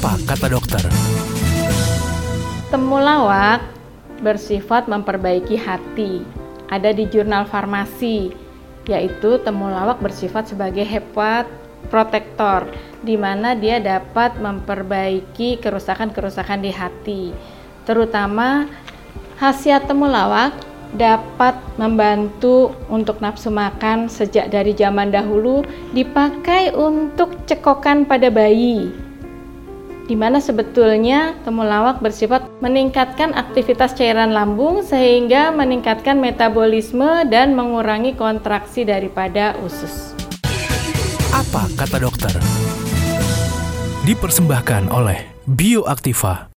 Apa kata dokter? Temulawak bersifat memperbaiki hati. Ada di jurnal farmasi, yaitu temulawak bersifat sebagai hepat protektor, di mana dia dapat memperbaiki kerusakan-kerusakan di hati. Terutama khasiat temulawak dapat membantu untuk nafsu makan sejak dari zaman dahulu dipakai untuk cekokan pada bayi di mana sebetulnya temulawak bersifat meningkatkan aktivitas cairan lambung sehingga meningkatkan metabolisme dan mengurangi kontraksi daripada usus. Apa kata dokter? Dipersembahkan oleh Bioaktiva